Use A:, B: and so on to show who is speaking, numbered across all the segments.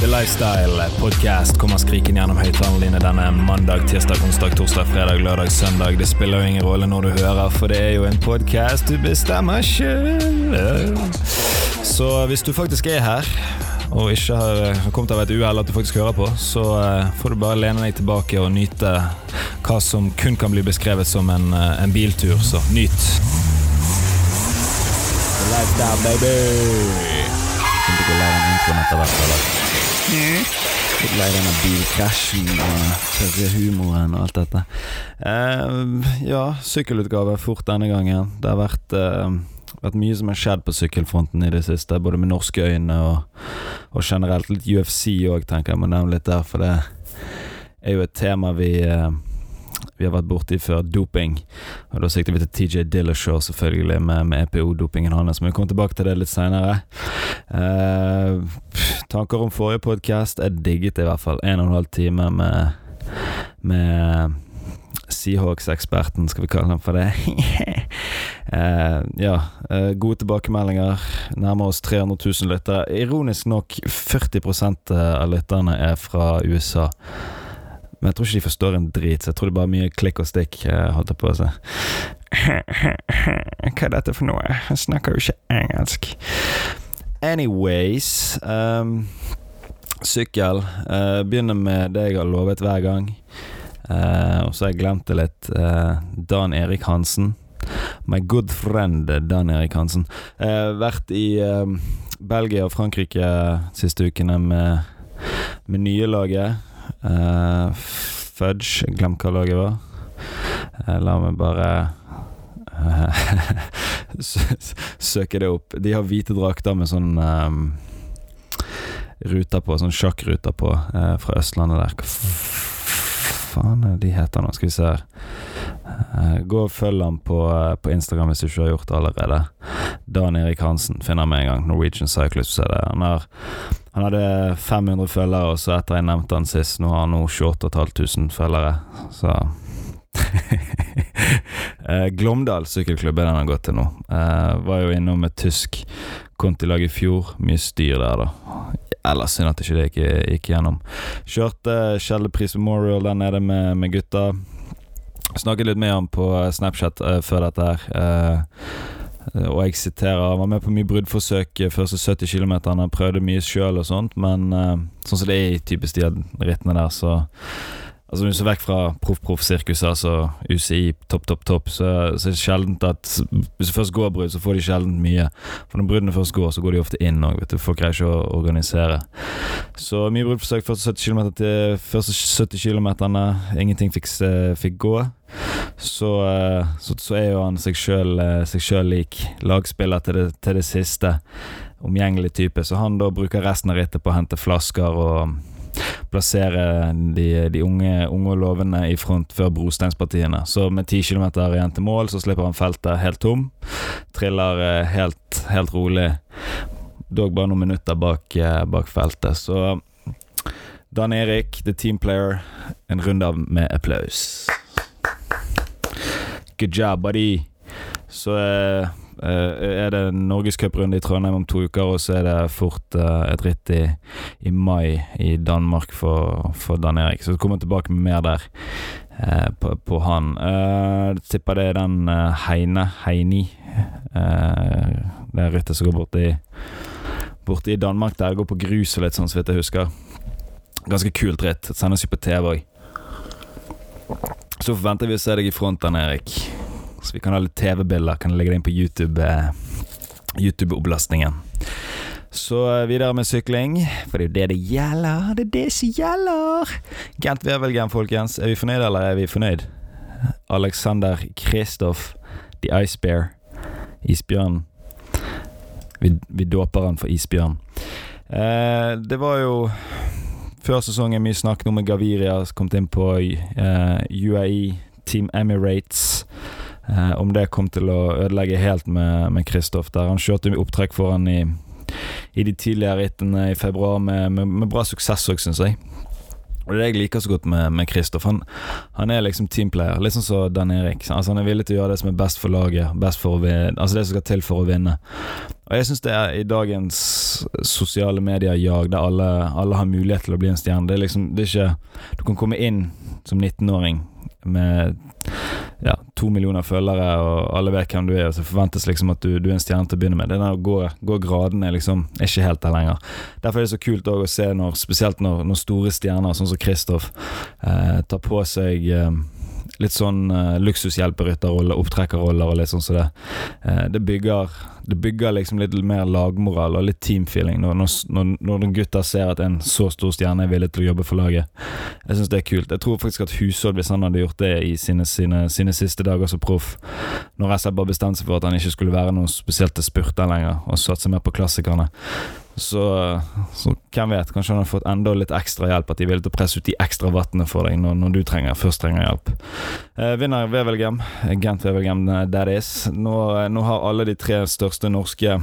A: The Lifestyle Podcast kommer skrikende gjennom høyttalerne dine denne mandag, tirsdag, onsdag, torsdag, fredag, lørdag, søndag. Det spiller jo ingen rolle når du hører, for det er jo en podkast du bestemmer sjøl. Så hvis du faktisk er her, og ikke har kommet av et uhell at du faktisk hører på, så eh, får du bare lene deg tilbake og nyte hva som kun kan bli beskrevet som en, eh, en biltur. Så nyt. Lifestyle, baby. Kommer til å lære en introen etter hvert, lei denne bilkrasjen og tørre humoren og alt dette. Eh, ja, sykkelutgave fort denne gangen. Det har vært, eh, vært mye som har skjedd på sykkelfronten i det siste, både med norske øyne og, og generelt. Litt UFC òg, tenker jeg må nevne litt der, for det er jo et tema vi eh, vi har vært borti før, doping. Og Da sikter vi til TJ Dillashaw, selvfølgelig, med, med EPO-dopingen hans. Men vi kommer tilbake til det litt seinere. Eh, tanker om forrige podkast? Jeg digget det i hvert fall. En og en halv time med, med Seahawks-eksperten, skal vi kalle ham for det. eh, ja, eh, gode tilbakemeldinger. Nærmer oss 300 000 lyttere. Ironisk nok, 40% av lytterne er fra USA. Men jeg tror ikke de forstår en drit, så jeg tror det er bare mye klikk og stikk. eh, Holdt på å. Hva er dette for noe? Jeg snakker jo ikke engelsk. Anyways um, Sykkel. Uh, begynner med det jeg har lovet hver gang. Uh, og så har jeg glemt det litt. Uh, Dan Erik Hansen. My good friend Dan Erik Hansen. Uh, vært i Belgia og Frankrike siste ukene med, med nye laget. Uh, fudge, glem hva laget var. Uh, la meg bare uh, søke det opp. De har hvite drakter med sånn um, ruter på, sånn sjakkruter på, fra Østlandet der. Hva faen er de heter nå? Skal vi se her. gå og følg ham på, på, Instagram hvis du ikke har gjort det allerede. Dan Erik Hansen finner med en gang. Norwegian Cyclist. Han, har, han hadde 500 følgere, og så etter jeg nevnte han sist, nå har han nå 28.500 følgere. Så Glåmdal sykkelklubb er den han har gått til nå. Eh, var jo innom et tysk kontilag i fjor. Mye styr der, da. Ellers synd at ikke det ikke gikk gjennom. Kjørte Kjellepris Memorial der nede med, med gutta. Snakket litt med ham på Snapchat uh, før dette her. Uh, og jeg siterer var med på mye bruddforsøk første 70 km. Prøvde mye sjøl og sånt, men uh, sånn som det er i typisk de rittene der, så Altså Hvis du ser vekk fra proff-proff-sirkuset, altså UCI topp, topp, topp, så, så, er det sjeldent at Hvis du først går brudd, så får de sjelden mye. For når bruddene først går, så går de ofte inn òg. Folk greier ikke å organisere. Så mye bruddforsøk første 70 km til første 70 km. Ingenting fikk, fikk gå. Så, så, så, er jo han seg sjøl lik. Lagspiller til det, til det siste. Omgjengelig type. Så han da bruker resten av rittet på å hente flasker og plassere de, de unge, unge, og i front før brosteinspartiene. Så med ti km igjen til mål, så slipper han feltet helt tom. Triller eh, helt, helt rolig. Dog bare noen minutter bak, eh, bak feltet. Så Dan Erik, the team player, en runde av med applaus. Good job, buddy. Så uh, Eh, er det norgescuprunde i Trondheim om to uker, og så er det fort uh, et ritt i, i, mai i Danmark for, for Dan Erik. Så kommer kommer tilbake med mer der på, på, han. Uh, tipper det er den Heine, Heini, det er rittet som går borti borte i Danmark der. Går på grus og litt sånn, så vidt jeg husker. Ganske kult ritt. Sendes jo på TV òg. Så forventer vi å se deg i front, Dan Erik. Så vi kan ha litt TV-bilder. Kan legge det inn på YouTube eh, YouTube-opplastningen. Så eh, videre med sykling, for det er jo det det gjelder. Det er det som gjelder! Gent Wevelgem, folkens. Er vi fornøyd, eller er vi fornøyd? Alexander Kristoff, The Ice Bear. Isbjørnen. Vi, vi dåper han for isbjørn. Eh, det var jo før sesongen mye snakk nå med Gaviria som kom inn på uh, UAE, Team Emirates. Uh, om det kom til å ødelegge helt med Kristoff der. Han kjørte opptrekk for han i, i de tidligere rittene i februar med, med, med bra suksess òg, syns jeg. Og det er det jeg liker så godt med Kristoff. Han, han, er liksom teamplayer, litt sånn som Dan Erik. Altså Han er villig til å gjøre det som er best for laget, best for altså det som skal til for å vinne. Og jeg syns det er i dagens sosiale medier-jag, der alle, alle, har mulighet til å bli en stjerne Det er liksom Det er ikke Du kan komme inn som 19-åring med ja, to millioner følgere, og alle vet hvem du er, og så forventes liksom at du, du er en stjerne til å begynne med. Det der å gå, gå liksom ikke helt der lenger. Derfor er det så kult å se når, spesielt når, når store stjerner, sånn som Kristoff, eh, tar på seg eh, litt sånn uh, luksushjelperytterrolle, opptrekkerroller og litt sånn som så det. Uh, det bygger det bygger liksom litt mer lagmoral og litt teamfeeling når, når, når gutter ser at en så stor stjerne er villig til å jobbe for laget. Jeg syns det er kult. Jeg tror faktisk at Hushovd, hvis han hadde gjort det i sine, sine, sine siste dager som proff, når SR bare bestemte seg for at han ikke skulle være noe spesielt til spurter lenger, og satse mer på klassikerne, så, så, hvem vet, kanskje han har fått enda litt ekstra hjelp. At de vil å presse ut de ekstra vattene for deg når, når du trenger, først trenger hjelp. Eh, vinner Wevelgem, Gent Wevelgem, eh, that is. Nå, eh, nå har alle de tre største norske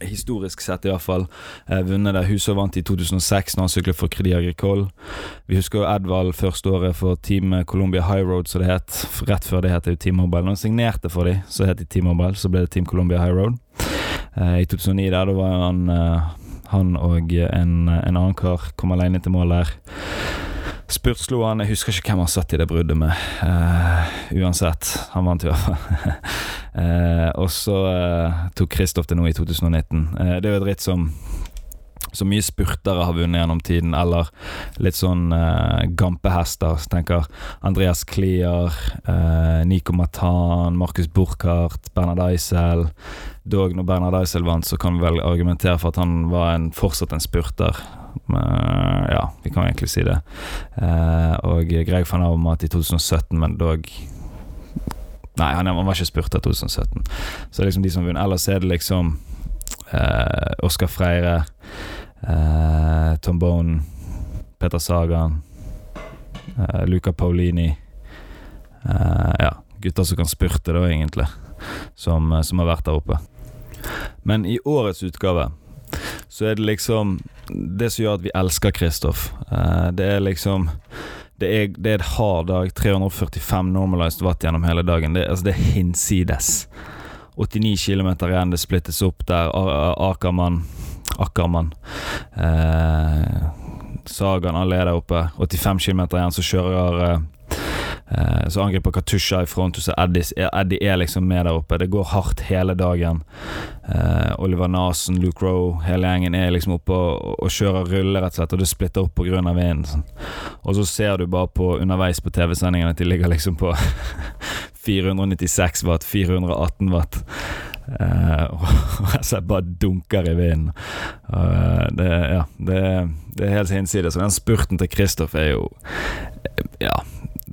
A: historisk sett i hvert fall, eh, vunnet det. Huset vant i 2006 når han syklet for Crédit Agricole. Vi husker jo Edvald første året for Team Columbia High Road, som det het. Rett før det het jo Team Mobile. Når han signerte for dem, så het de Team Mobile, så ble det Team Columbia High Road. Eh, I 2009 der, da var han, eh, han og en, en annen kar kom alene til mål der. Spurtslo han, jeg husker ikke hvem han satt i det bruddet med. Uh, uansett, han vant i hvert fall. uh, og så uh, tok Kristoff det nå i 2019. det er jo et ritt som så mye spurtere har vunnet gjennom tiden, eller litt sånn uh, gampehester. Så tenker Andreas Klier, uh, Nico Matan, Markus Burkhardt, Bernhard Eisel. Dog når Bernhard Eisel vant, så kan vi vel argumentere for at han var en, fortsatt en spurter. Men, ja, vi kan egentlig si det. Eh, og Greg van Avermaet i 2017, men dog Nei, han, var ikke spurter i 2017. Så liksom de som vunnet. Ellers er det liksom eh, Oskar Freire. eh, Tom Bone, Peter Sagan, eh, Luca Paulini. Uh, ja, gutter som kan spurte, da, egentlig, som, som, har vært der oppe. Men i årets utgave så er det liksom Det som gjør at vi elsker Kristoff, det er liksom det er, det er et hard dag. 345 normalized watt gjennom hele dagen. Det, altså det er hinsides. 89 km igjen, det splittes opp der. Akermann Akermann. Eh, Sagan, alle er der oppe. 85 km igjen, så kjører eh, eh, Så angriper Katusha i front, og så Eddie, er liksom med der oppe. Det går hardt hele dagen. Eh, Oliver Nasen, Luke Rowe, hele gjengen er liksom oppe og, og kjører rulle, rett og slett, og det splitter opp pga. vinden. Sånn. Og så ser du bare på underveis på TV-sendingene at de ligger liksom på 496 watt, 418 watt. Uh, og jeg bare dunker i vinden. Det, ja, det, det, er helt hinsides. Og den spurten til Kristoff er jo Ja,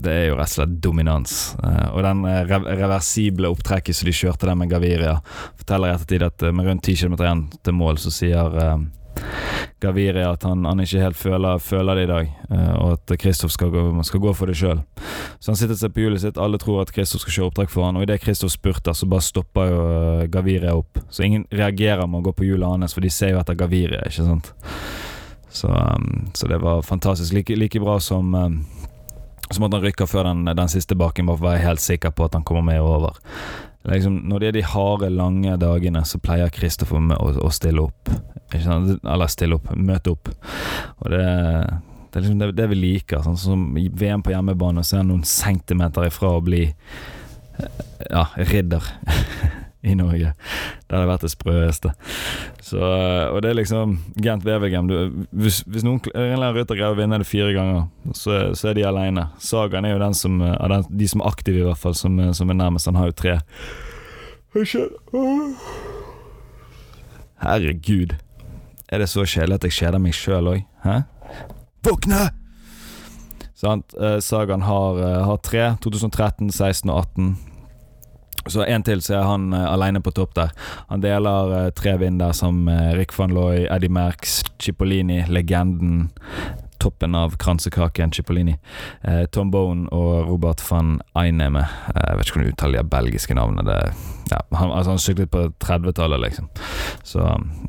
A: det er jo rett og slett dominans. Uh, og den reversible opptrekket som de kjørte der med Gaviria, forteller i ettertid at med rundt 10 km igjen til mål, så sier Gaviria at han, han, ikke helt føler, føler det i dag, og at Kristoff skal, skal, gå for det sjøl. Så han sitter seg på hjulet sitt, alle tror at Kristoff skal kjøre opptrekk for han, og idet Kristoff spurter, så bare stopper jo Gaviria opp. Så ingen reagerer med å gå på hjulet hans, for de ser jo etter Gaviria, ikke sant. Så, så det var fantastisk. Like, like bra som som at han rykker før den, den siste baken, bare for å være helt sikker på at han kommer med over. Liksom, når det er de harde, lange dagene, så pleier Kristoffer å, å, stille opp. Eller stille opp, møte opp. Og det, det er liksom det, det vi liker. Sånn som VM på hjemmebane, så er han noen centimeter ifra å bli ja, ridder. i Norge. Det hadde vært det sprøeste. Så, eh, og det er liksom Gent Wevergem hvis, hvis, noen en eller annen greier å vinne det fire ganger, så, så er de aleine. Sagaen er jo den som av den, de som er aktive, i hvert fall, som, som er nærmest. Han har jo tre. Herregud. Er det så kjedelig at jeg kjeder meg sjøl òg? Hæ? Våkne! Sant? Eh, Sagaen har, eh, har tre. 2013, 16 og 18. Så en til, så er han uh, alene på topp der. Han deler uh, tre vind der som uh, Rick van Looy, Eddie Merckx, Cipollini, legenden. Toppen av kransekaken Cipollini. Uh, Tom Bone og Robert van Eineme. jeg vet ikke hvordan du uttaler de belgiske navnene. Det, ja, han, altså, han syklet på 30-tallet, liksom. Så,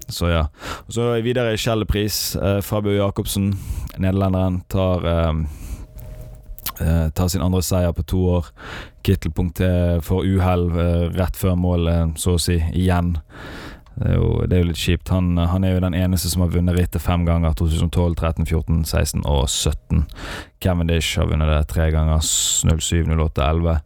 A: så, ja. Og så videre i Kjellepris. Fabio Jacobsen, nederlenderen, tar Eh, tar sin andre seier på to år. Kittel får uhell eh, rett før målet, så å si, igjen. Det er, jo, det er jo litt kjipt. Han, han, er jo den eneste som har vunnet rittet fem ganger. 2012, 13, 14, 16 og 17. Cavendish har vunnet det tre ganger. 07, 08, 11.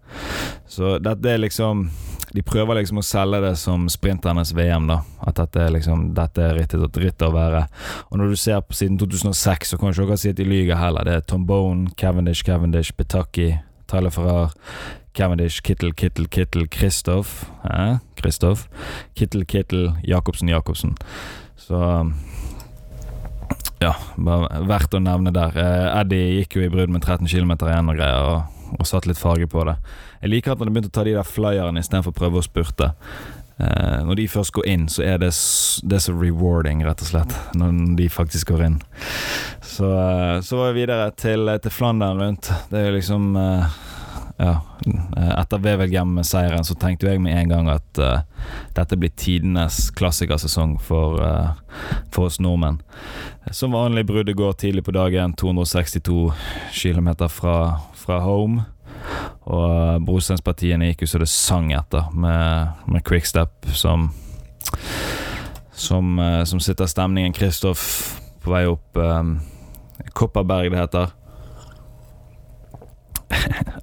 A: Så dette er liksom De prøver liksom å selge det som sprinternes VM, da. At dette er liksom Dette er rittet og ritt å være. Og når du ser på siden 2006, så kan ikke dere si at de lyver heller. Det er Tom Bone, Cavendish, Cavendish, Betaki, Tyler Ferrar, Cavendish, Kittel, Kittel, Kittel, Kristoff eh? Kristoff Kittel, Kittel, Jacobsen, Jacobsen. Så Ja, bare verdt å nevne der. Eh, Eddie gikk jo i brudd med 13 km igjen og greier, og, og satt litt farge på det. Jeg liker at han har begynt å ta de der flyerne istedenfor å prøve å spurte. Eh, når de først går inn, så er det, det er så rewarding, rett og slett. Når de faktisk går inn. Så, eh, så var vi videre til, til Flandern rundt. Det er jo liksom eh, ja, etter Wevelgem-seieren så tenkte jeg med en gang at uh, dette blir tidenes klassikersesong for, uh, for oss nordmenn. Som vanlig bruddet går tidlig på dagen, 262 km fra, fra home. Og uh, brosteinspartiene gikk jo så det sang etter, med, med Quickstep som som, som sitter stemningen. Kristoff på vei opp um, Kopperberg, det heter.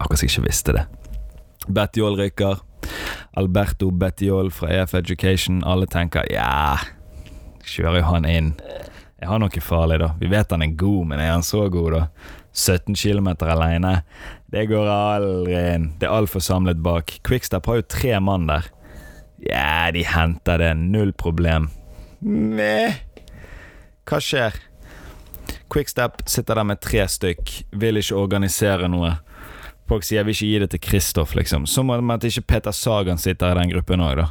A: Akkurat som jeg ikke visste det. Bettiol rykker. Alberto Bettiol fra EF Education. Alle tenker ja, kjører jo han inn. Er han noe farlig, da? Vi vet han er god, men er han så god, da? 17 km alene. Det går aldri inn. Det er altfor samlet bak. Quickstep har jo tre mann der. Ja, de henter det. Null problem. Meh. Hva skjer? Quickstep sitter der med tre stykk, vil ikke organisere noe. Folk sier jeg vil ikke gi det til Kristoff, liksom. Som om at ikke Peter Sagan sitter i den gruppen òg, da.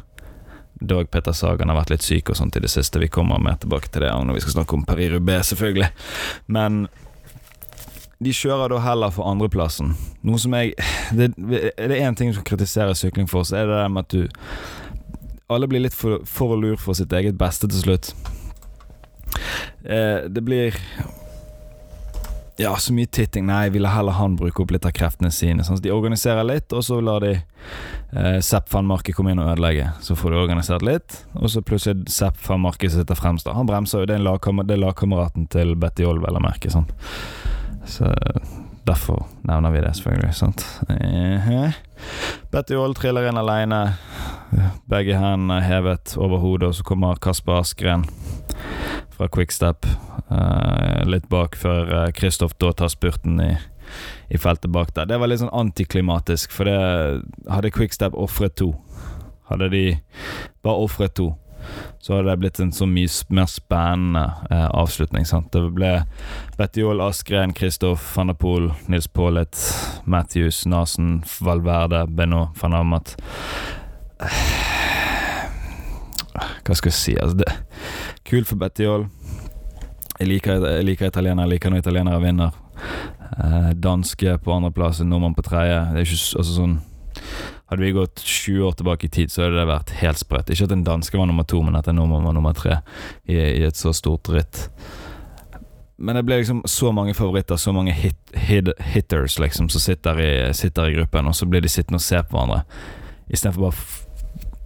A: Dog Peter Sagan har vært litt syk og sånt i det siste. Vi kommer mer tilbake til det når vi skal snakke om Paris Roubais, selvfølgelig. Men de kjører da heller for andreplassen. Noe som jeg Det, er det én ting skal kritisere sykling for, så er det det med at du Alle blir litt for, for lur for sitt eget beste til slutt. Eh, det blir ja, så mye titting. Nei, ville heller han bruke opp litt av kreftene sine. Sånn, de organiserer litt, og så lar de eh, Sepp van Marke komme inn og ødelegge. Så får de organisert litt, og så plutselig Sepp van Marke sitter fremst. Han bremser jo. Det er, lagkamer, er lagkameraten til Betty Oll, eller merke. Sånn. Så derfor nevner vi det, selvfølgelig. Sant? Uh -huh. Betty Oll triller inn aleine. Begge hendene hevet over hodet, og så kommer Kasper Askren fra Quickstep. Uh, litt bak før Kristoff uh, da tar spurten i, i, feltet bak der. Det var litt sånn antiklimatisk, for det hadde Quickstep ofret to. Hadde de bare ofret to, så hadde det blitt en så mye mer spennende uh, avslutning. Sant? Det ble Bettiol, Askren, Kristoff, van der Poel, Nils Paulet, Matthews, Nasen, Valverde, Benno, van Amat. Hva skal jeg si? Altså, det Kul for Bettiol. Jeg liker, jeg liker italienere, jeg liker når italienere vinner. Eh, danske på andreplass, nordmann på tredje. Det er ikke altså sånn Hadde vi gått 20 år tilbake i tid, så hadde det vært helt sprøtt. Ikke at en danske var nummer to, men at en nordmann var nummer tre i, i, et så stort ritt. Men det ble liksom så mange favoritter, så mange hit, hit, hitters liksom som sitter i, sitter i gruppen, og så blir de sittende og se på hverandre. Istedenfor bare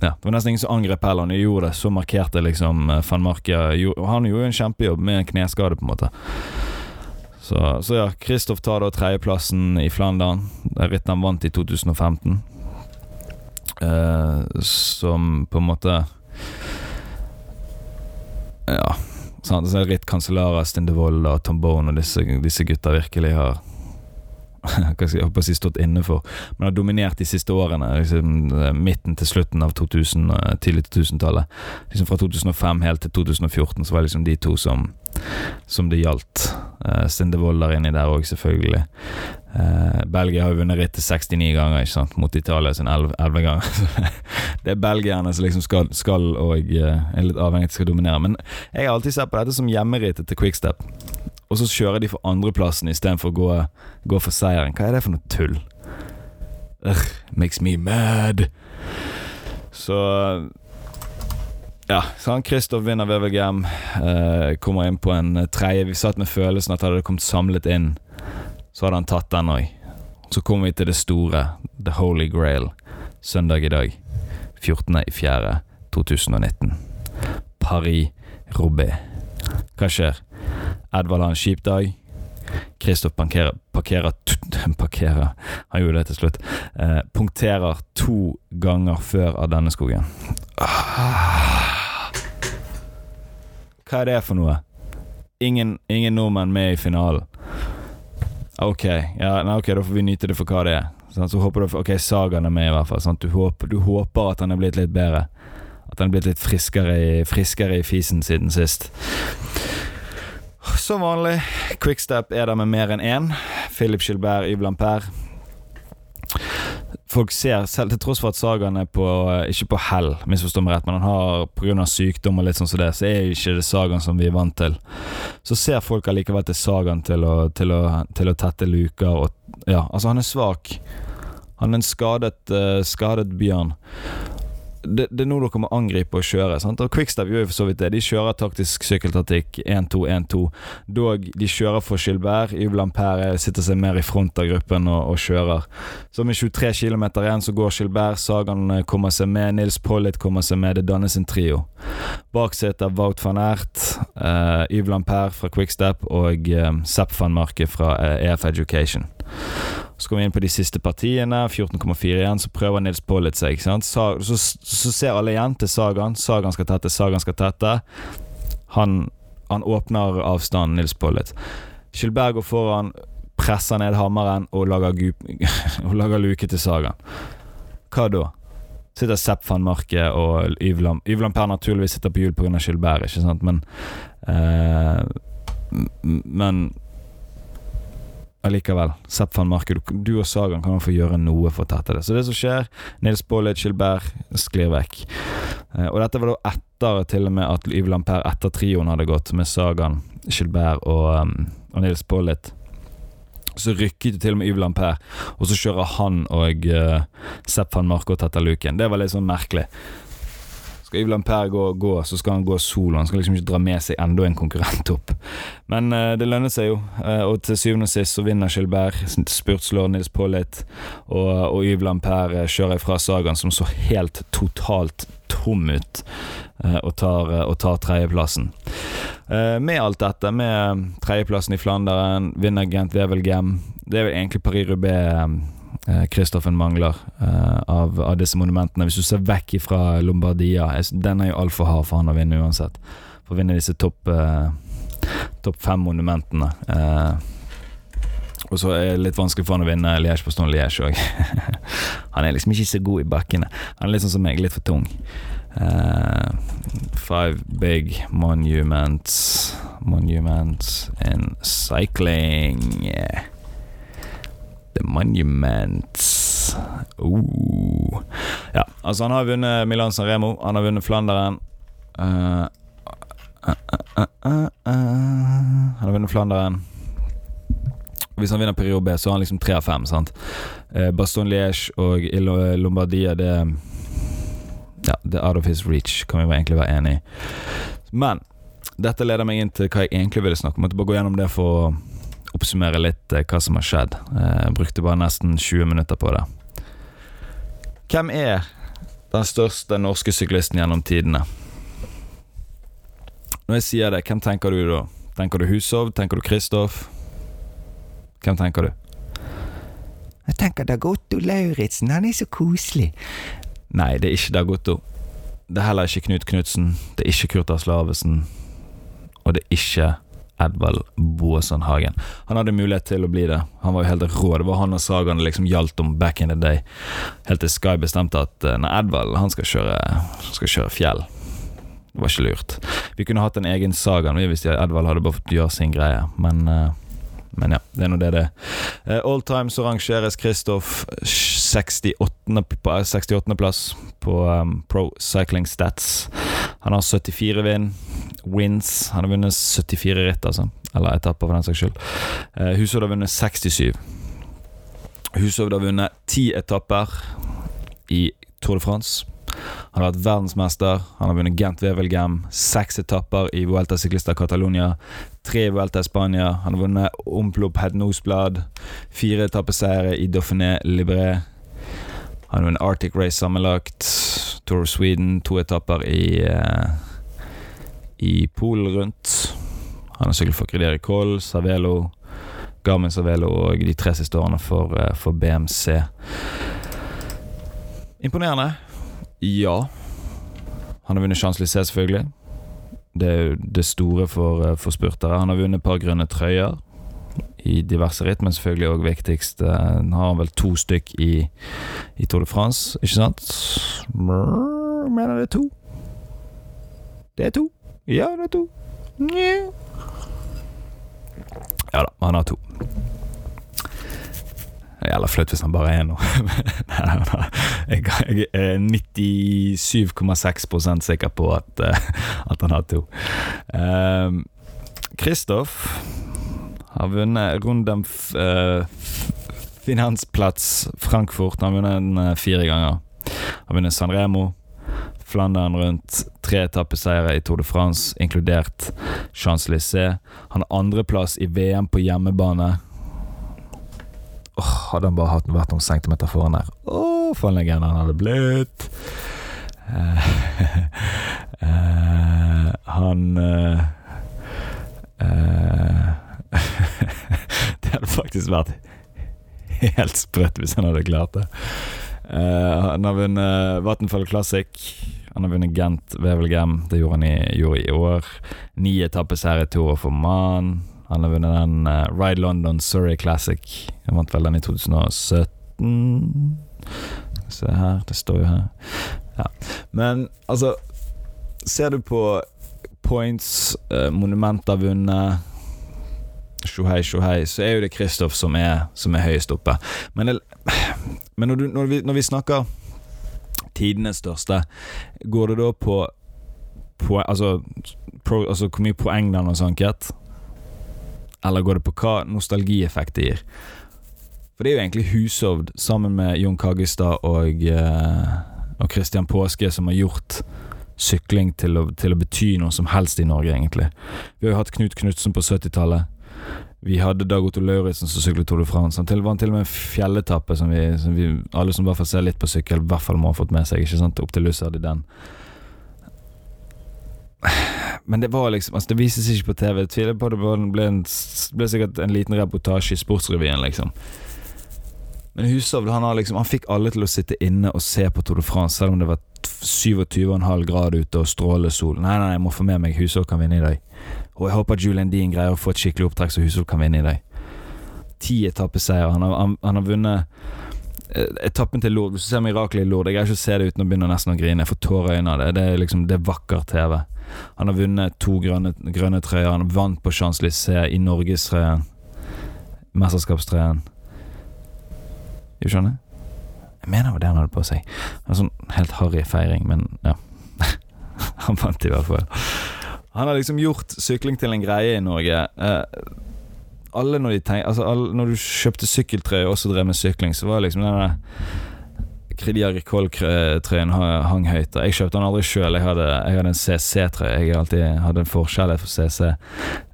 A: ja, Det var nesten ingen som angrep heller. Han gjorde det, så markerte liksom eh, van Marke Han gjorde jo en kjempejobb med en kneskade, på en måte. Så, så ja, Kristoff tar da tredjeplassen i Flandern. Ritt han vant i 2015. Eh, som på en måte Ja. Sant? Så Ritt Cancellara, Stindevold og Tom Bone og disse, disse gutta virkelig har jeg håper å si stått inne for, men har dominert de siste årene. Liksom, eh, midten til slutten av 2000, eh, tidlig 2000-tallet. Liksom fra 2005 helt til 2014 så var det liksom de to som, som det gjaldt. Uh, Sindevold der inni der òg, selvfølgelig. Uh, Belgia har vunnet rittet 69 ganger, ikke sant, mot Italia sin 11, 11 ganger. det er belgierne som liksom skal, skal og uh, er litt avhengig av skal dominere. Men jeg har alltid sett på dette som hjemmerittet til Quickstep og så kjører de for andreplassen istedenfor å gå, gå for seieren. Hva er det for noe tull? Urgh, makes me mad. Så ja, så han Kristoff vinner VVGM. Eh, kommer inn på en tredje. Vi satt med følelsen at hadde det kommet samlet inn, så hadde han tatt den òg. Så kommer vi til det store, The Holy Grail, søndag i dag. 14.04.2019. Paris-Roubais. Hva skjer? Edvald har en kjip dag. Kristoff parkerer, parkerer, parkerer Han gjorde det til slutt. Eh, punkterer to ganger før av denne skogen. Ah. Hva er det for noe? Ingen, ingen nordmenn med i finalen. Ok, ja, nei, okay, da får vi nyte det for hva det er. Sånn, så håper du Ok, Sagaen er med, i hvert fall. Sånn, du, håper, du håper at han er blitt litt bedre. At han er blitt litt friskere i, friskere i fisen siden sist. Som vanlig, Quickstep er der med mer enn én. Philip Gilbert, Yves Lampert. Folk ser, selv til tross for at Sagaen er på ikke på hell, misforstå meg rett, men han har pga. sykdom og litt sånn som det, så er ikke det Sagaen som vi er vant til. Så ser folk allikevel til Sagaen til til til å tette luker og Ja, altså, han er svak. Han er en skadet, uh, skadet bjørn det, det, er nå dere må angripe og kjøre. Sant? Og Quickstep gjør jo for så vidt det. De kjører taktisk sykkeltaktikk 1-2-1-2. Dog de kjører for Gilbert. Yves Lampere sitter seg mer i front av gruppen og, og kjører. Så med 23 km igjen så går Gilbert. Sagan eh, kommer seg med. Nils Pollitt kommer seg med. Det dannes en trio. Bak sitter Wout van Ert, uh, Yves Lampere fra Quickstep og uh, Sepp van Marke fra uh, EF Education. Så kommer vi inn på de siste partiene. 14,4 igjen. Så prøver Nils Pollitt seg. Så, så, så, ser alle igjen til Sagan. Sagan skal tette, Sagan skal tette. Han, han åpner avstanden, Nils Pollitt. Skilberg går foran, presser ned hammeren og lager, og lager luke til Sagan. Hva da? Sitter Sepp van Marke og Yvlam Yvlam Per naturligvis sitter på hjul pga. Skilberg, ikke sant, men eh, Men allikevel. Sepp van Marke, du og Sagan kan få gjøre noe for å tette det. Så det som skjer, Nils Bollet, Gilbert sklir vekk. Eh, og dette var da etter til og med at Yves Lampert etter trioen hadde gått, med Sagan, Gilbert og, um, og Nils Bollet. Så rykket til og med Yves Lampert, og så kjører han og uh, Sepp van Marke og tetter luken. Det var litt sånn merkelig. Skal Yves Lampert gå, gå, så skal han gå solo. Han skal liksom ikke dra med seg enda en konkurrent opp. Men uh, det lønner seg jo, uh, og til syvende og sist så vinner Gilbert. Spurtslår Nils Pollitt, og, og Yves Lampert uh, kjører fra Sagaen, som så helt totalt tom ut, og tar, og tar tredjeplassen. med alt dette, med tredjeplassen i Flandern, vinner Gent Wevelgem Det er vel egentlig Paris-Roubais Kristoffen eh, mangler uh, av, av, disse monumentene. Hvis du ser vekk fra Lombardia Den er jo altfor hard for han å vinne uansett. For å vinne disse topp uh, top fem monumentene. Uh, og så er det litt vanskelig for han å vinne Liège på Stone Liège òg. han er liksom ikke så god i bakkene. Han er litt sånn som meg, litt for tung. Uh, five big monuments Monuments in cycling. Yeah. The Monuments. Uh. Ja, altså han har vunnet Milan San Remo, han har vunnet Flanderen. Uh, uh, han har vunnet Flanderen. Hvis han vinner periode B, så har han liksom tre av fem. sant? Baston Liège og Lombardia, det Ja, det er out of his reach, kan vi egentlig være enig i. Men dette leder meg inn til hva jeg egentlig ville snakke om. Jeg måtte bare gå gjennom det for oppsummere litt eh, hva som har skjedd. Jeg eh, brukte bare nesten 20 minutter på det. Hvem er den største norske syklisten gjennom tidene? Når jeg sier det, hvem tenker du da? Tenker du Hushov? Tenker du Kristoff? Hvem tenker du?
B: Jeg tenker Dagotto Lauritzen, han er så koselig.
A: Nei, det er ikke Dagotto. Det er heller ikke Knut Knutsen. Det er ikke Kurt Aslavesen. Og det er ikke Edvald Boasson Hagen. Han hadde mulighet til å bli det. Han var jo helt rå. Det var han og Sagan det liksom gjaldt om back in the day. Helt til Sky bestemte at eh, nei, Edvald han skal kjøre, skal kjøre fjell. Det var ikke lurt. Vi kunne hatt en egen Sagan hvis Edvald hadde bare fått gjøre sin greie, men uh, men ja, det er nå det det er. Uh, all time så rangeres Kristoff 68. på 68.-plass på um, Pro Cycling Stats. Han har 74 vinn wins. Han har vunnet 74 ritt, altså. Eller etapper, for den saks skyld. Uh, Hushovd har vunnet 67. Hushovd har vunnet ti etapper i Tour de France. Han har vært verdensmester. Han har vunnet Gent Wevelgem. Seks etapper i Vuelta Ciclista Catalonia. Tre i Vuelta Spania. Han har vunnet Omplop Head Noseblad, Fire etappeseiere i Dauphiné Libré. Har vunnet Arctic Race sammenlagt. Tour of Sweden. To etapper i uh, i Polen rundt. Han har syklet for Credere Koll, Savelo, Garmin Savelo og de tre siste årene for, eh, for BMC. Imponerende? Ja. Han har vunnet Champs-Élysées, selvfølgelig. Det er jo det store for, eh, for spurtere. Han har vunnet et par grønne trøyer i diverse ritt, men selvfølgelig òg viktigst eh, Han har vel to stykk i, i Tour de France, ikke sant? Mener det er to. Det er to. Ja, det er to. Nye. Ja da, han har to. Det er jævla flaut hvis han bare er nå. Jeg, er 97,6% sikker på at, eh, at han har to. Um, Kristoff har vunnet Rundem f- eh, Finansplatz Frankfurt. Han har vunnet den eh, fire ganger. Har vunnet San Remo, Flandern rundt, tre etappeseiere i Tour de France, inkludert Champs-Élysées. Han har andreplass i VM på hjemmebane. Oh, hadde han bare hatt, vært noen centimeter foran der. Åh, for en legende han hadde blitt. Uh, uh, han eh, eh, Det hadde faktisk vært helt sprøtt hvis han hadde klart det. Uh, han har vunnet Vattenfall Classic. Han har vunnet Gent Wevelgem. Det gjorde han i, gjorde i år. Ni etappeseiere i Tour for Man. Han har vunnet den uh, Ride London Surrey Classic. Han vant vel den i 2017. Se her, det står jo her. Ja. Men altså Ser du på points, eh, monumenter vunnet Sjohei, sjohei, så er jo det Kristoff som som er høyest oppe. Men, men når, du, når, vi, når vi snakker tidenes største, går det da på, på altså, pro, altså hvor mye poeng den har sanket? Eller går det på hva nostalgieffekt det gir? For det er jo egentlig Hushovd sammen med Jon Kaggestad og, eh, og Christian Påske som har gjort sykling til å, til å bety noe som helst i Norge, egentlig. Vi har jo hatt Knut Knutsen på 70-tallet. Vi hadde Dag Otto Lauritzen som syklet Tour de France. Han til, vant til og med en fjelletappe som, som vi, alle som i hvert fall ser litt på sykkel, i hvert fall må ha fått med seg. Ikke sant? Opp til Lussard i den. Men det var liksom Altså Det vises ikke på TV. Jeg tviler på det ble, en, ble sikkert en liten reportasje i Sportsrevyen, liksom. Men Hushovd han, liksom, han fikk alle til å sitte inne og se på Tour de France, selv om det var 27,5 grad ute og strålende sol. Nei, nei, jeg må få med meg Hushovd kan vinne i dag. Og jeg håper Julian Dean greier å få et skikkelig opptrekk så Hushovd kan vinne i dag. Ti etappeseier. Han, han, han har vunnet eh, etappen til Lourdes. Hvis du ser mirakelet i Lourdes Jeg greier ikke å se det uten å begynne nesten å grine. Jeg får tårer i øynene av det. Det er liksom, det er vakker TV. Han har vunnet to grønne, grønne trøyer. Han vant på Champs-Élysées i norgestrøyen. Mesterskapstrøyen. Du skjønner? Jeg mener det var det han hadde på seg. En sånn helt harry feiring, men ja. han vant i hvert fall. Han har liksom gjort sykling til en greie i Norge. Eh, alle når de tenk, altså alle, Når du kjøpte sykkeltrøye og også drev med sykling, så var liksom denne Kridia Ricoll-trøyen hang høyt. Jeg kjøpte den aldri sjøl. Jeg, hadde- jeg hadde en CC-trøye. Jeg alltid hadde en forskjellighet for CC.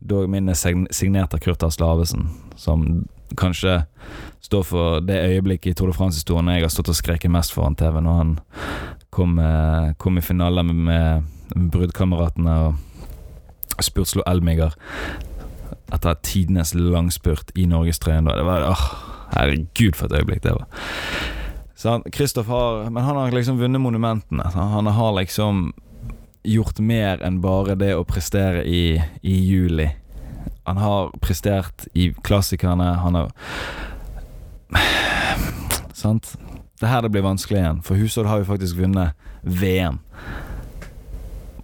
A: Dog min er signert av Kurt Asle Avesen, som kanskje står for det øyeblikket i Tour de France-historien jeg har stått og skreket mest foran TV, når han kom, eh, kom i finaler med, med, med bruddkameratene og spurtslo Elmiger etter tidenes langspurt i norgestrøyen. Det var åh, Herregud, for et øyeblikk det var. Kristoff har Men han har liksom vunnet monumentene. Han har liksom gjort mer enn bare det å prestere i, i juli. Han har prestert i klassikerne. Han har Sant? Det er her det blir vanskelig igjen, for Husodd har jo faktisk vunnet VM.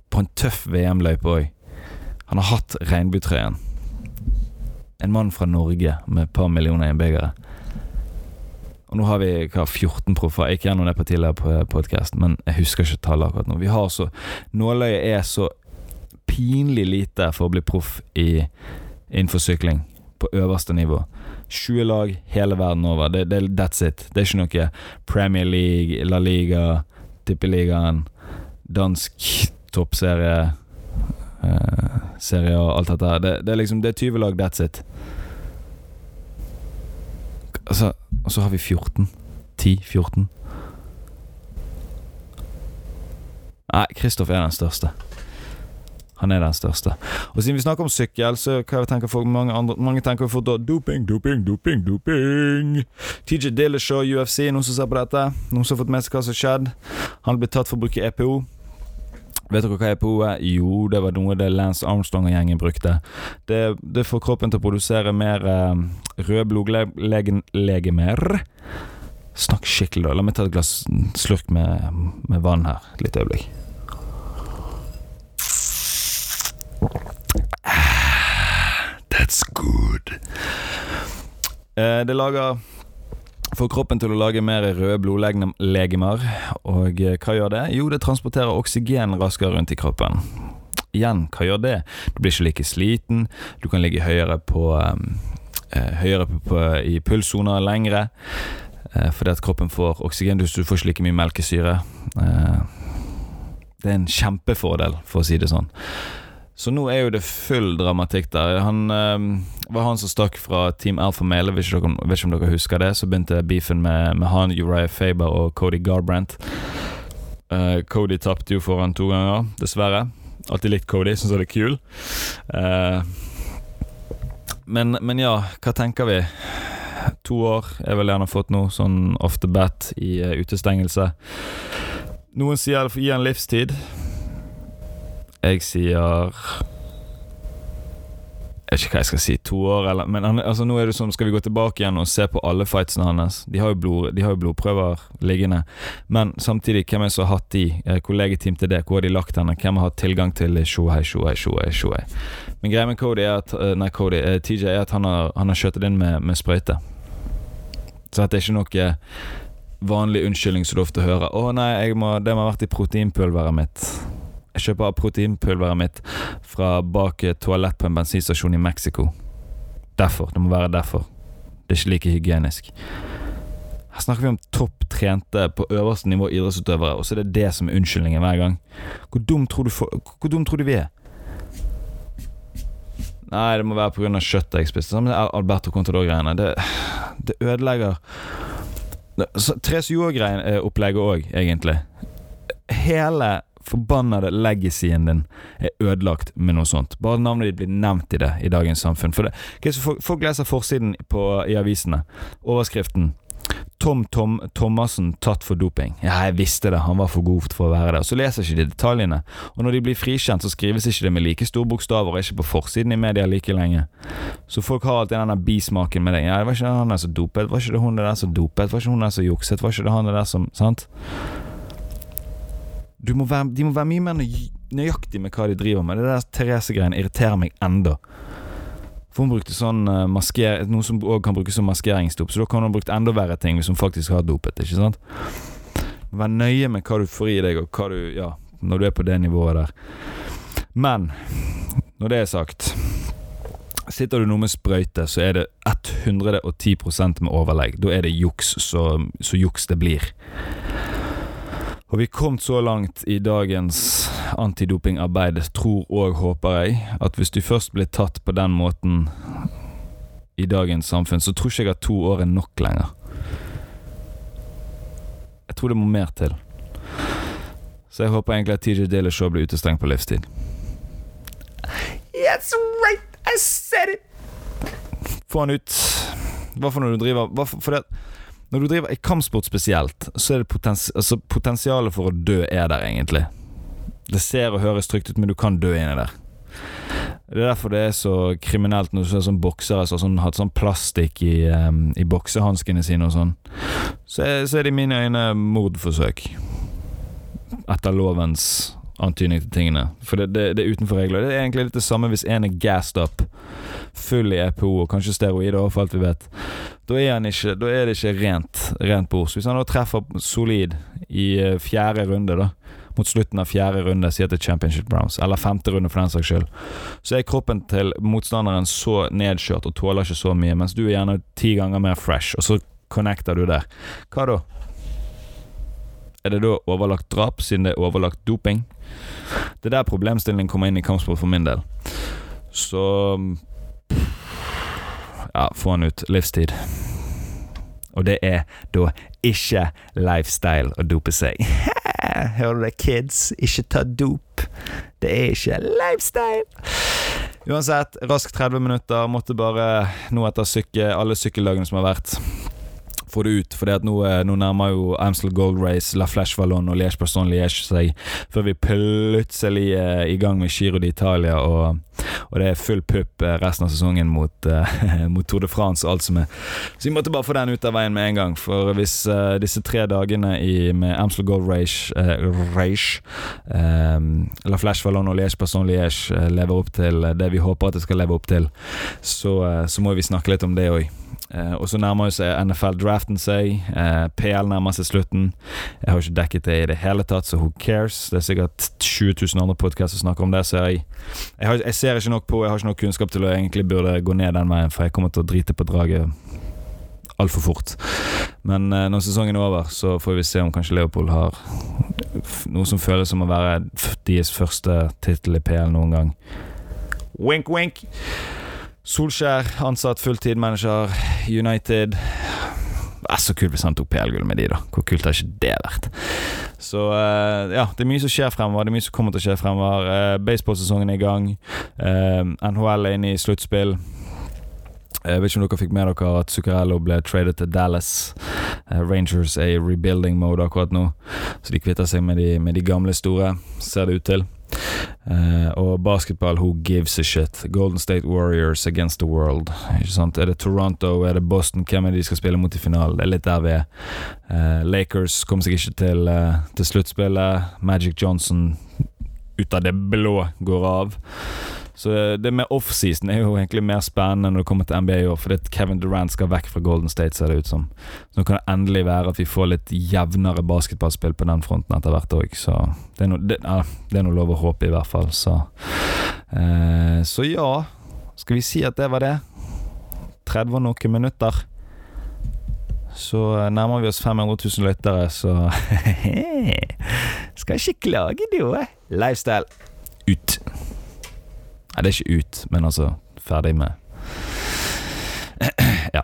A: På en tøff VM-løype òg. Han har hatt regnbuetrøyen. En mann fra Norge med et par millioner innbyggere. Og nå har vi hva, 14 proffer. Ikke gjennom det på tidligere på podkast, men jeg husker ikke tallet akkurat nå. Vi har så Nåløyet er så pinlig lite for å bli proff i, innenfor sykling på øverste nivå. 20 lag hele verden over. Det, det, that's it. Det er ikke noe Premier League, La Liga, Tippeligaen, dansk toppserie, eh, Serie og alt dette her. Det, det er liksom Det er 20 lag, that's it. Altså, og så har vi 14. 10-14. Nei, Kristoff er den største. Han er den største. Og siden vi snakker om sykkel, så hva tenker folk mange andre Mange tenker fort da doping, doping, doping, doping. TJ Dillashaw, UFC, noen som ser på dette? Noen som har fått med seg hva som har skjedd? Han ble tatt for å bruke EPO. Vet dere hva EPO er? Jo, det var noe det Lance Armstrong og gjengen brukte. Det, det får kroppen til å produsere mer eh, røde blodlegemer. Snakk skikkelig, da. La meg ta et glass slurk med, med vann her. Et lite øyeblikk. That's good. Eh, det lager Får kroppen til å lage mer røde blodlegemer. Og eh, hva gjør det? Jo, det transporterer oksygen raskere rundt i kroppen. Igjen, hva gjør det? Du blir ikke like sliten. Du kan ligge høyere på eh, Høyere på, på, i pulssoner lengre. Eh, fordi at kroppen får oksygen. Du, du får ikke like mye melkesyre. Eh, det er en kjempefordel, for å si det sånn. Så nå er jo det full dramatikk der. Han øh, var han som stakk fra Team Alpha Male. hvis dere, vet ikke om dere husker det. Så begynte beefen med, med han, Uriah Faber og Cody Garbrandt. Uh, Cody tapte jo foran to ganger, dessverre. Alltid likt Cody, syns han er kul. Uh, men, men ja, hva tenker vi? To år er vel gjerne fått nå, sånn off the bat i uh, utestengelse. Noen sier gi han livstid. Jeg sier Jeg vet ikke hva jeg skal si, to år eller Men han, altså, nå er det sånn, skal vi gå tilbake igjen og se på alle fightsene hans. De har jo, blod, de har jo blodprøver liggende. Men samtidig, hvem er det som har hatt de? Eh, hvor legitimt er det? Hvor har de lagt henne? Hvem har hatt tilgang til Shohei, Shohei, Shohei, Shohei? Men greia med Cody er at Nei, Cody, eh, TJ er at han har, han har skjøtet inn med, med sprøyte. Så at det er ikke noe vanlig unnskyldning som du ofte hører. 'Å nei, må, det må ha vært i proteinpulveret mitt'. Jeg kjøper proteinpulveret mitt fra bak et toalett på en bensinstasjon i Mexico. Derfor. Det må være derfor. Det er ikke like hygienisk. Her snakker vi om topp trente på øverste nivå idrettsutøvere, og så er det det som er unnskyldningen hver gang. Hvor dum tror du, for, hvor dum tror du vi er? Nei, det må være pga. kjøttet jeg spiste. Sammen med Alberto Contador-greiene. Det, det ødelegger Therese Joa-opplegget òg, egentlig. Hele forbannede legacyen din er ødelagt med noe sånt. Bare navnet ditt blir nevnt i det i dagens samfunn. For det, folk, folk, leser forsiden på, i avisene. Overskriften Tom Tom Thomassen tatt for doping. Ja, jeg visste det, han var for god for å være der. Så leser ikke de detaljene. Og når de blir frikjent, så skrives ikke det med like store bokstaver og ikke på forsiden i media like lenge. Så folk har alltid denne bismaken med det. Ja, det var ikke han der som dopet, var ikke det hun der som dopet, var ikke hun der som jukset, var ikke det han der som Sant? Må være, de må være mye mer nøyaktige med hva de driver med. Det der Therese-greien irriterer meg enda. For hun brukte sånn uh, masker, noe som òg kan brukes som maskeringsdop, så da kan hun ha brukt enda verre ting hvis hun faktisk har dopet. ikke sant? Vær nøye med hva du får i deg, og hva du Ja, når du er på det nivået der. Men når det er sagt Sitter du nå med sprøyte, så er det 110% med overlegg. Da er det juks så, så juks det blir. Og vi kommet så langt i dagens antidopingarbeid, tror og håper jeg, at hvis du først blir tatt på den måten i dagens samfunn, så tror ikke jeg at to år er nok lenger. Jeg tror det må mer til. Så jeg håper egentlig at TJ Dillashaw blir utestengt på livstid.
B: Yes, right, I said it!
A: Få han ut. Hva for noe du driver Hva for, for det når du driver i kampsport spesielt, så er det potens altså, potensialet for å dø er der, egentlig. Det ser og høres trygt ut, men du kan dø inni der. Det er derfor det er så kriminelt når du ser sånn boksere som har hatt sånn plastikk i, um, i boksehanskene sine og sånn. Så er, så er det i mine øyne mordforsøk. Etter lovens antydning til tingene. For det, det, det, er utenfor regler. Det er egentlig litt det samme hvis en er gassed up, full i EPO og kanskje steroider, for alt vi vet. Da er, ikke, da er det ikke rent, rent bord. Så hvis han da treffer solid i eh, fjerde runde, da mot slutten av fjerde runde, sier til Championship Browns, eller femte runde for den saks skyld, så er kroppen til motstanderen så nedkjørt og tåler ikke så mye, mens du er gjerne ti ganger mer fresh, og så connecter du der. Hva da? Er det da overlagt drap, siden det er overlagt doping? Det er der problemstillingen kommer inn i kampsport for min del. Så Ja, få han ut. Livstid. Og det er da ikke lifestyle å dope seg.
B: Hører du det, kids? Ikke ta dop. Det er ikke lifestyle.
A: Uansett, raskt 30 minutter. Måtte bare nå etter syke, alle sykkeldagene som har vært, få det ut. For nå, eh, nå nærmer jo Amstel Gold Race, La Flash Vallon og Liège Person Liège seg, før vi plutselig er i gang med Giro d'Italia, og, og det er full pupp eh, resten av sesongen mot, uh, mot Tour de France og alt som er. Så vi måtte bare få den ut av veien med en gang. For hvis uh, disse tre dagene i, med Amstel Gold Race, uh, race La Flash Vallon og Liège Person Liège lever opp til det vi håper at det skal leve opp til, så, så må vi snakke litt om det òg. Eh, og så nærmer jo seg NFL-draften seg. Eh, PL nærmer seg slutten. Jeg har ikke dekket det i det hele tatt, så who cares? Det er sikkert 20 000 andre podkaster som snakker om det, så jeg, jeg, har, jeg, ser ikke nok på, jeg har ikke nok kunnskap til å egentlig burde gå ned den veien, for jeg kommer til å drite på draget altfor fort. Men eh, når sesongen er over, så får vi se om kanskje Leopold har noe som føles som å være deres første tittel i PL noen gang. Wink, wink! Solskjær, ansatt fulltid-manager, United. Det er så kult hvis han tok PL-gull med de, da. Hvor kult har ikke det vært? Så uh, ja, det er mye som skjer fremover. Det er mye som kommer til å skje fremover. Uh, Baseballsesongen er i gang. Uh, NHL er inne i sluttspill. Jeg vet ikke om dere fikk med dere at Zuccarello ble tradet til Dallas. Rangers er i rebuilding mode akkurat nå, så de kvitter seg med de, med de gamle store, ser det ut til. Uh, og basketball, who gives a shit? Golden State Warriors against the world. Ikke sant? Er det Toronto, er det Boston? Hvem er det de skal spille mot i finalen? Det er litt der vi er. Uh, Lakers kom seg ikke til, uh, til sluttspillet. Magic Johnson ut av det blå går av. Så eh, det med offseason er jo egentlig mer spennende når det kommer til NBA i år, fordi Kevin Durant skal vekk fra Golden State, ser det ut som. Så nå kan det endelig være at vi får litt jevnere basketballspill på den fronten etter hvert òg, så det er, noe, det, ja, det er noe lov å håpe, i hvert fall. Så, eh, så ja, skal vi si at det var det? 30 og noen minutter. Så eh, nærmer vi oss 500 000 lyttere, så Skal ikke klage, du. Lifestyle ut. Nei, det er ikke ut, men altså ferdig med Ja.